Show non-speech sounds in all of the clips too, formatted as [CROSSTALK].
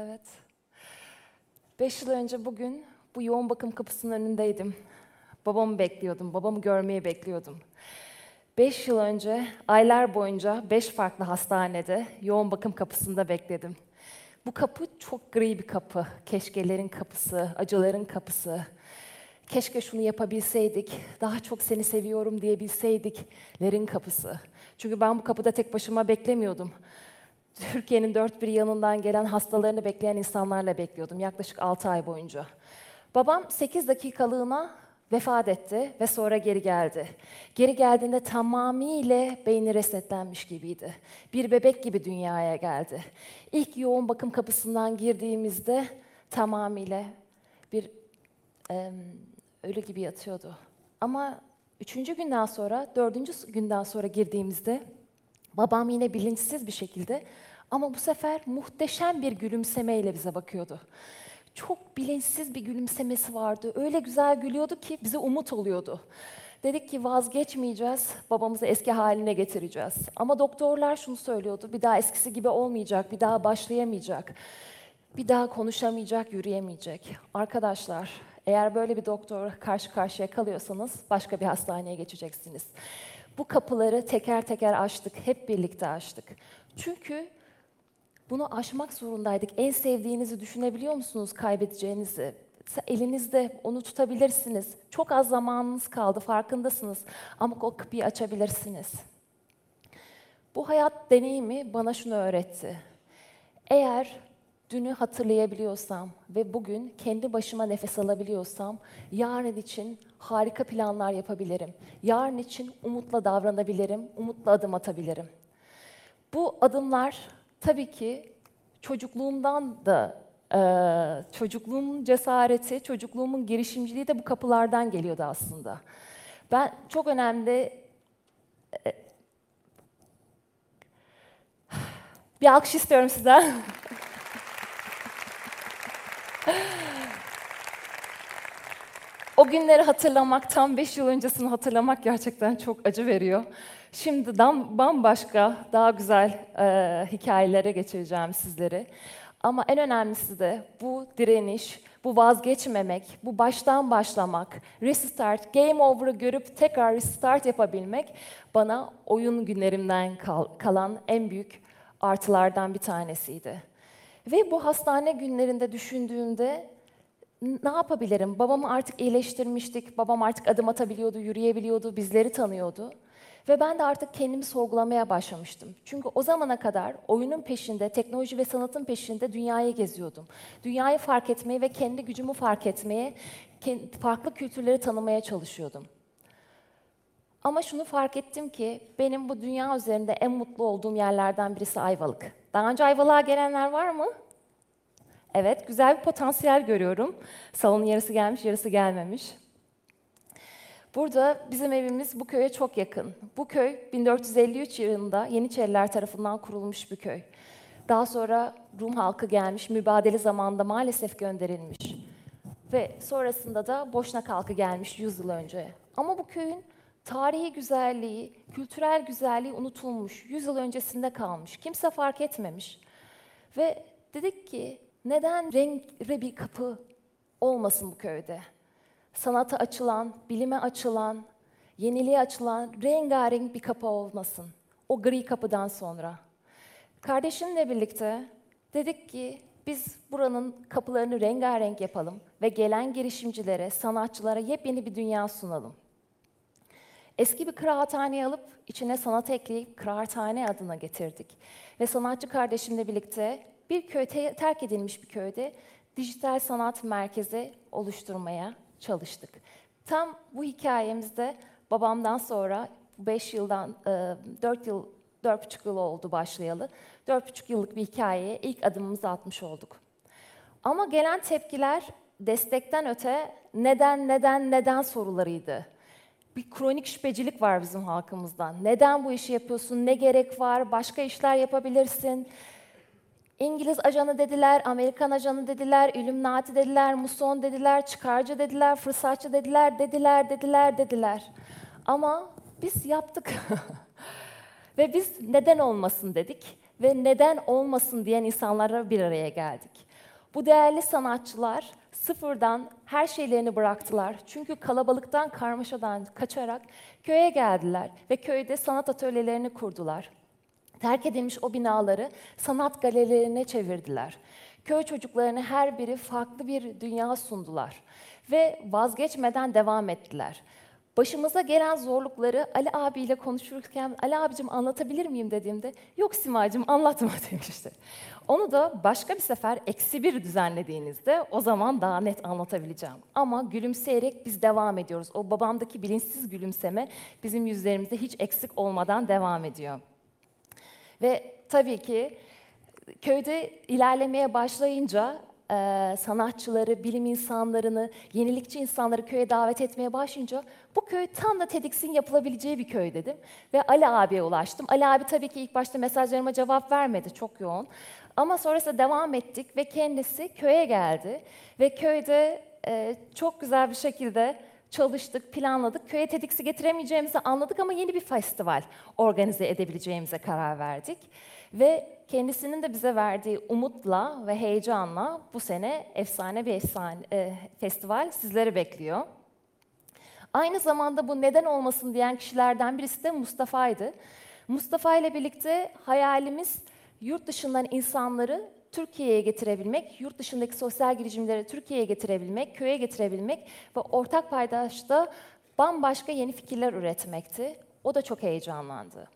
Evet. Beş yıl önce bugün bu yoğun bakım kapısının önündeydim. Babamı bekliyordum, babamı görmeyi bekliyordum. Beş yıl önce aylar boyunca beş farklı hastanede yoğun bakım kapısında bekledim. Bu kapı çok gri bir kapı. Keşkelerin kapısı, acıların kapısı. Keşke şunu yapabilseydik, daha çok seni seviyorum diyebilseydiklerin kapısı. Çünkü ben bu kapıda tek başıma beklemiyordum. Türkiye'nin dört bir yanından gelen hastalarını bekleyen insanlarla bekliyordum yaklaşık 6 ay boyunca. Babam 8 dakikalığına vefat etti ve sonra geri geldi. Geri geldiğinde tamamıyla beyni resetlenmiş gibiydi. Bir bebek gibi dünyaya geldi. İlk yoğun bakım kapısından girdiğimizde tamamıyla bir e, ölü gibi yatıyordu. Ama üçüncü günden sonra, dördüncü günden sonra girdiğimizde babam yine bilinçsiz bir şekilde ama bu sefer muhteşem bir gülümsemeyle bize bakıyordu. Çok bilinçsiz bir gülümsemesi vardı. Öyle güzel gülüyordu ki bize umut oluyordu. Dedik ki vazgeçmeyeceğiz, babamızı eski haline getireceğiz. Ama doktorlar şunu söylüyordu, bir daha eskisi gibi olmayacak, bir daha başlayamayacak. Bir daha konuşamayacak, yürüyemeyecek. Arkadaşlar, eğer böyle bir doktor karşı karşıya kalıyorsanız başka bir hastaneye geçeceksiniz. Bu kapıları teker teker açtık, hep birlikte açtık. Çünkü bunu aşmak zorundaydık. En sevdiğinizi düşünebiliyor musunuz kaybedeceğinizi? Elinizde onu tutabilirsiniz. Çok az zamanınız kaldı, farkındasınız. Ama o kapıyı açabilirsiniz. Bu hayat deneyimi bana şunu öğretti. Eğer dünü hatırlayabiliyorsam ve bugün kendi başıma nefes alabiliyorsam, yarın için harika planlar yapabilirim. Yarın için umutla davranabilirim, umutla adım atabilirim. Bu adımlar tabii ki çocukluğumdan da e, çocukluğumun cesareti, çocukluğumun girişimciliği de bu kapılardan geliyordu aslında. Ben çok önemli e, bir alkış istiyorum sizden. [LAUGHS] o günleri hatırlamak, tam beş yıl öncesini hatırlamak gerçekten çok acı veriyor. Şimdi bambaşka, daha güzel e, hikayelere geçireceğim sizleri. Ama en önemlisi de bu direniş, bu vazgeçmemek, bu baştan başlamak, restart, game over'ı görüp tekrar restart yapabilmek bana oyun günlerimden kal kalan en büyük artılardan bir tanesiydi. Ve bu hastane günlerinde düşündüğümde ne yapabilirim? Babamı artık iyileştirmiştik, babam artık adım atabiliyordu, yürüyebiliyordu, bizleri tanıyordu. Ve ben de artık kendimi sorgulamaya başlamıştım. Çünkü o zamana kadar oyunun peşinde, teknoloji ve sanatın peşinde dünyayı geziyordum. Dünyayı fark etmeye ve kendi gücümü fark etmeye, farklı kültürleri tanımaya çalışıyordum. Ama şunu fark ettim ki benim bu dünya üzerinde en mutlu olduğum yerlerden birisi Ayvalık. Daha önce Ayvalık'a gelenler var mı? Evet, güzel bir potansiyel görüyorum. Salonun yarısı gelmiş, yarısı gelmemiş. Burada bizim evimiz bu köye çok yakın. Bu köy 1453 yılında Yeniçeriler tarafından kurulmuş bir köy. Daha sonra Rum halkı gelmiş, mübadele zamanında maalesef gönderilmiş. Ve sonrasında da Boşnak halkı gelmiş 100 yıl önce. Ama bu köyün tarihi güzelliği, kültürel güzelliği unutulmuş, 100 yıl öncesinde kalmış. Kimse fark etmemiş. Ve dedik ki neden renkli bir kapı olmasın bu köyde? Sanata açılan, bilime açılan, yeniliğe açılan rengarenk bir kapı olmasın. O gri kapıdan sonra. Kardeşimle birlikte dedik ki biz buranın kapılarını rengarenk yapalım ve gelen girişimcilere, sanatçılara yepyeni bir dünya sunalım. Eski bir kıraathaneyi alıp içine sanat ekleyip kıraathane adına getirdik. Ve sanatçı kardeşimle birlikte bir köy terk edilmiş bir köyde dijital sanat merkezi oluşturmaya çalıştık. Tam bu hikayemizde babamdan sonra 5 yıldan 4 e, yıl 4,5 yıl oldu başlayalı. 4,5 yıllık bir hikayeye ilk adımımızı atmış olduk. Ama gelen tepkiler destekten öte neden neden neden sorularıydı. Bir kronik şüphecilik var bizim halkımızdan. Neden bu işi yapıyorsun? Ne gerek var? Başka işler yapabilirsin. İngiliz ajanı dediler, Amerikan ajanı dediler, Illuminati dediler, muson dediler, çıkarcı dediler, fırsatçı dediler, dediler, dediler, dediler. Ama biz yaptık. [LAUGHS] Ve biz neden olmasın dedik ve neden olmasın diyen insanlara bir araya geldik. Bu değerli sanatçılar sıfırdan her şeylerini bıraktılar. Çünkü kalabalıktan, karmaşadan kaçarak köye geldiler ve köyde sanat atölyelerini kurdular. Terk edilmiş o binaları sanat galerilerine çevirdiler. Köy çocuklarına her biri farklı bir dünya sundular ve vazgeçmeden devam ettiler. Başımıza gelen zorlukları Ali abiyle konuşurken Ali abicim anlatabilir miyim dediğimde yok Simacığım anlatma [LAUGHS] demişti. Onu da başka bir sefer eksi bir düzenlediğinizde o zaman daha net anlatabileceğim. Ama gülümseyerek biz devam ediyoruz. O babamdaki bilinçsiz gülümseme bizim yüzlerimizde hiç eksik olmadan devam ediyor. Ve tabii ki köyde ilerlemeye başlayınca e, sanatçıları, bilim insanlarını, yenilikçi insanları köye davet etmeye başlayınca bu köy tam da TEDx'in yapılabileceği bir köy dedim. Ve Ali abiye ulaştım. Ali abi tabii ki ilk başta mesajlarıma cevap vermedi, çok yoğun. Ama sonrasında devam ettik ve kendisi köye geldi. Ve köyde e, çok güzel bir şekilde çalıştık, planladık. Köye TEDx'i getiremeyeceğimizi anladık ama yeni bir festival organize edebileceğimize karar verdik. Ve kendisinin de bize verdiği umutla ve heyecanla bu sene efsane bir efsane e, festival sizleri bekliyor. Aynı zamanda bu neden olmasın diyen kişilerden birisi de Mustafa'ydı. Mustafa ile birlikte hayalimiz yurt dışından insanları Türkiye'ye getirebilmek, yurt dışındaki sosyal girişimleri Türkiye'ye getirebilmek, köye getirebilmek ve ortak paydaşta bambaşka yeni fikirler üretmekti. O da çok heyecanlandı.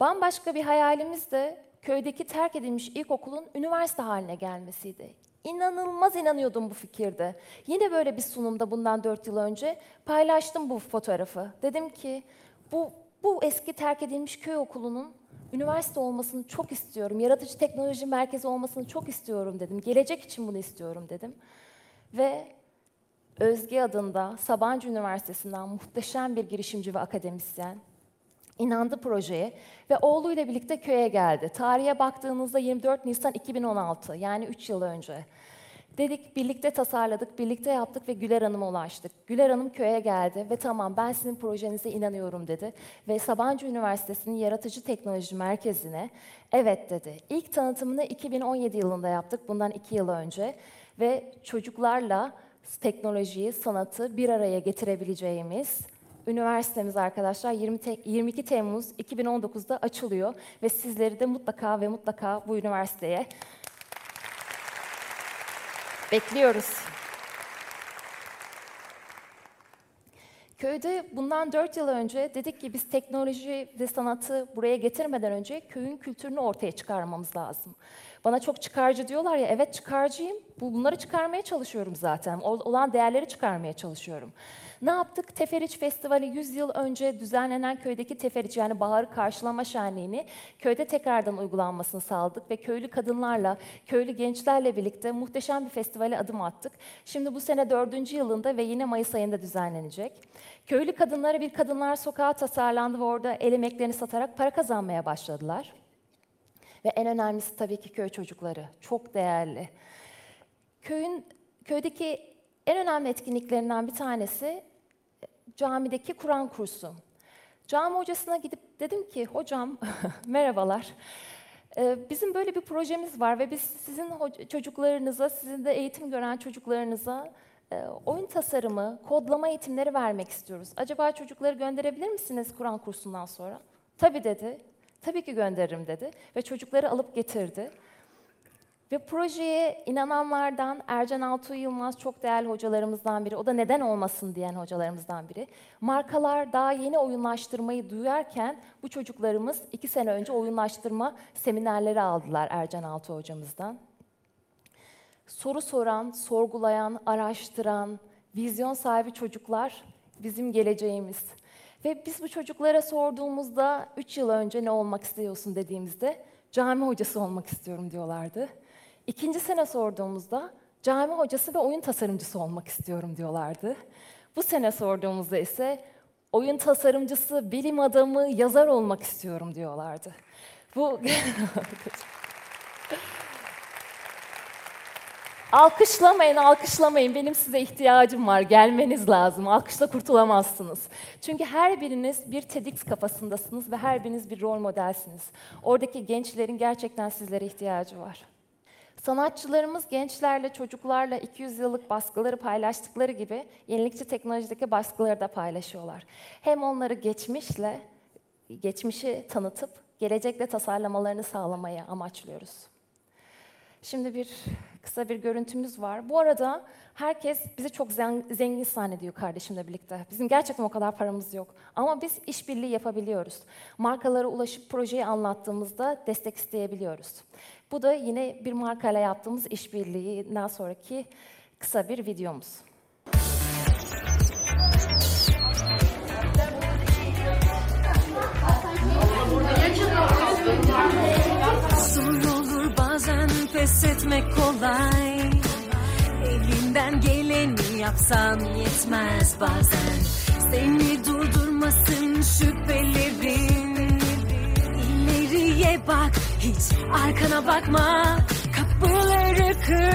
Bambaşka bir hayalimiz de köydeki terk edilmiş ilkokulun üniversite haline gelmesiydi. İnanılmaz inanıyordum bu fikirde. Yine böyle bir sunumda bundan dört yıl önce paylaştım bu fotoğrafı. Dedim ki bu, bu eski terk edilmiş köy okulunun üniversite olmasını çok istiyorum. Yaratıcı teknoloji merkezi olmasını çok istiyorum dedim. Gelecek için bunu istiyorum dedim. Ve Özge adında Sabancı Üniversitesi'nden muhteşem bir girişimci ve akademisyen inandı projeye ve oğluyla birlikte köye geldi. Tarihe baktığınızda 24 Nisan 2016 yani 3 yıl önce. Dedik birlikte tasarladık, birlikte yaptık ve Güler Hanım'a ulaştık. Güler Hanım köye geldi ve tamam ben sizin projenize inanıyorum dedi. Ve Sabancı Üniversitesi'nin Yaratıcı Teknoloji Merkezi'ne evet dedi. İlk tanıtımını 2017 yılında yaptık, bundan 2 yıl önce. Ve çocuklarla teknolojiyi, sanatı bir araya getirebileceğimiz üniversitemiz arkadaşlar 20 te 22 Temmuz 2019'da açılıyor ve sizleri de mutlaka ve mutlaka bu üniversiteye bekliyoruz. Köyde bundan dört yıl önce dedik ki biz teknoloji ve sanatı buraya getirmeden önce köyün kültürünü ortaya çıkarmamız lazım. Bana çok çıkarcı diyorlar ya, evet çıkarcıyım. Bunları çıkarmaya çalışıyorum zaten. Olan değerleri çıkarmaya çalışıyorum. Ne yaptık? Teferiç Festivali 100 yıl önce düzenlenen köydeki Teferiç yani baharı karşılama şenliğini köyde tekrardan uygulanmasını sağladık ve köylü kadınlarla, köylü gençlerle birlikte muhteşem bir festivale adım attık. Şimdi bu sene dördüncü yılında ve yine Mayıs ayında düzenlenecek. Köylü kadınlara bir kadınlar sokağı tasarlandı ve orada el emeklerini satarak para kazanmaya başladılar. Ve en önemlisi tabii ki köy çocukları. Çok değerli. Köyün köydeki en önemli etkinliklerinden bir tanesi camideki Kur'an kursu. Cami hocasına gidip dedim ki hocam [LAUGHS] merhabalar. Ee, bizim böyle bir projemiz var ve biz sizin çocuklarınıza, sizin de eğitim gören çocuklarınıza e, oyun tasarımı, kodlama eğitimleri vermek istiyoruz. Acaba çocukları gönderebilir misiniz Kur'an kursundan sonra? Tabii dedi. Tabii ki gönderirim dedi ve çocukları alıp getirdi. Ve projeye inananlardan Ercan Altuğ Yılmaz çok değerli hocalarımızdan biri. O da neden olmasın diyen hocalarımızdan biri. Markalar daha yeni oyunlaştırmayı duyarken bu çocuklarımız iki sene önce oyunlaştırma seminerleri aldılar Ercan Altuğ hocamızdan. Soru soran, sorgulayan, araştıran, vizyon sahibi çocuklar bizim geleceğimiz. Ve biz bu çocuklara sorduğumuzda, üç yıl önce ne olmak istiyorsun dediğimizde, cami hocası olmak istiyorum diyorlardı. İkinci sene sorduğumuzda, cami hocası ve oyun tasarımcısı olmak istiyorum diyorlardı. Bu sene sorduğumuzda ise, oyun tasarımcısı, bilim adamı, yazar olmak istiyorum diyorlardı. Bu [LAUGHS] Alkışlamayın, alkışlamayın. Benim size ihtiyacım var. Gelmeniz lazım. Alkışla kurtulamazsınız. Çünkü her biriniz bir TEDx kafasındasınız ve her biriniz bir rol modelsiniz. Oradaki gençlerin gerçekten sizlere ihtiyacı var. Sanatçılarımız gençlerle, çocuklarla 200 yıllık baskıları paylaştıkları gibi yenilikçi teknolojideki baskıları da paylaşıyorlar. Hem onları geçmişle, geçmişi tanıtıp gelecekle tasarlamalarını sağlamayı amaçlıyoruz. Şimdi bir kısa bir görüntümüz var. Bu arada herkes bizi çok zen- zengin zannediyor kardeşimle birlikte. Bizim gerçekten o kadar paramız yok. Ama biz işbirliği yapabiliyoruz. Markalara ulaşıp projeyi anlattığımızda destek isteyebiliyoruz. Bu da yine bir markayla yaptığımız işbirliğinden sonraki kısa bir videomuz. Zor olur bazen pes etmek kolay. Elinden geleni yapsan yetmez bazen. Seni durdurmasın şüphelerin İleriye bak hiç arkana bakma. Kapıları kır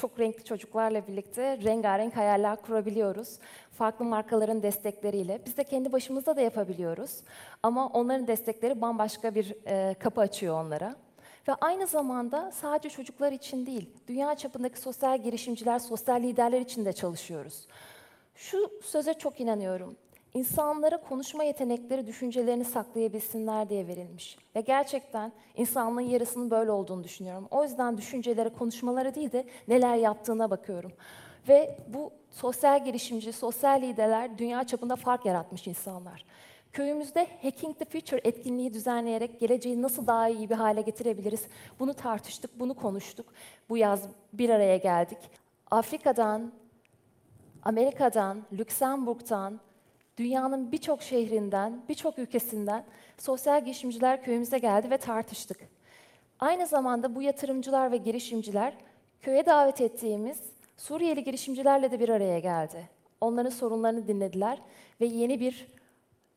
çok renkli çocuklarla birlikte rengarenk hayaller kurabiliyoruz. Farklı markaların destekleriyle. Biz de kendi başımızda da yapabiliyoruz. Ama onların destekleri bambaşka bir e, kapı açıyor onlara. Ve aynı zamanda sadece çocuklar için değil, dünya çapındaki sosyal girişimciler, sosyal liderler için de çalışıyoruz. Şu söze çok inanıyorum. İnsanlara konuşma yetenekleri düşüncelerini saklayabilsinler diye verilmiş. Ve gerçekten insanlığın yarısının böyle olduğunu düşünüyorum. O yüzden düşüncelere, konuşmalara değil de neler yaptığına bakıyorum. Ve bu sosyal girişimci, sosyal liderler dünya çapında fark yaratmış insanlar. Köyümüzde Hacking the Future etkinliği düzenleyerek geleceği nasıl daha iyi bir hale getirebiliriz? Bunu tartıştık, bunu konuştuk. Bu yaz bir araya geldik. Afrika'dan, Amerika'dan, Lüksemburg'dan, dünyanın birçok şehrinden, birçok ülkesinden sosyal girişimciler köyümüze geldi ve tartıştık. Aynı zamanda bu yatırımcılar ve girişimciler köye davet ettiğimiz Suriyeli girişimcilerle de bir araya geldi. Onların sorunlarını dinlediler ve yeni bir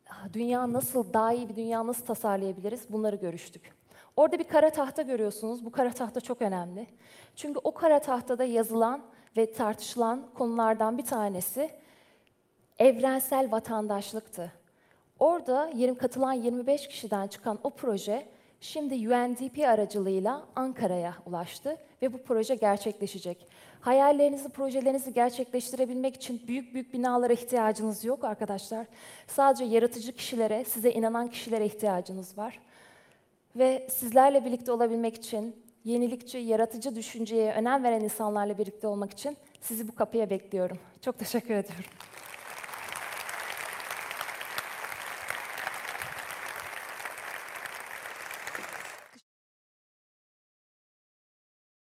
"Ah, dünya nasıl, daha iyi bir dünya nasıl tasarlayabiliriz bunları görüştük. Orada bir kara tahta görüyorsunuz. Bu kara tahta çok önemli. Çünkü o kara tahtada yazılan ve tartışılan konulardan bir tanesi evrensel vatandaşlıktı. Orada yerim katılan 25 kişiden çıkan o proje şimdi UNDP aracılığıyla Ankara'ya ulaştı ve bu proje gerçekleşecek. Hayallerinizi, projelerinizi gerçekleştirebilmek için büyük büyük binalara ihtiyacınız yok arkadaşlar. Sadece yaratıcı kişilere, size inanan kişilere ihtiyacınız var. Ve sizlerle birlikte olabilmek için, yenilikçi, yaratıcı düşünceye önem veren insanlarla birlikte olmak için sizi bu kapıya bekliyorum. Çok teşekkür ediyorum.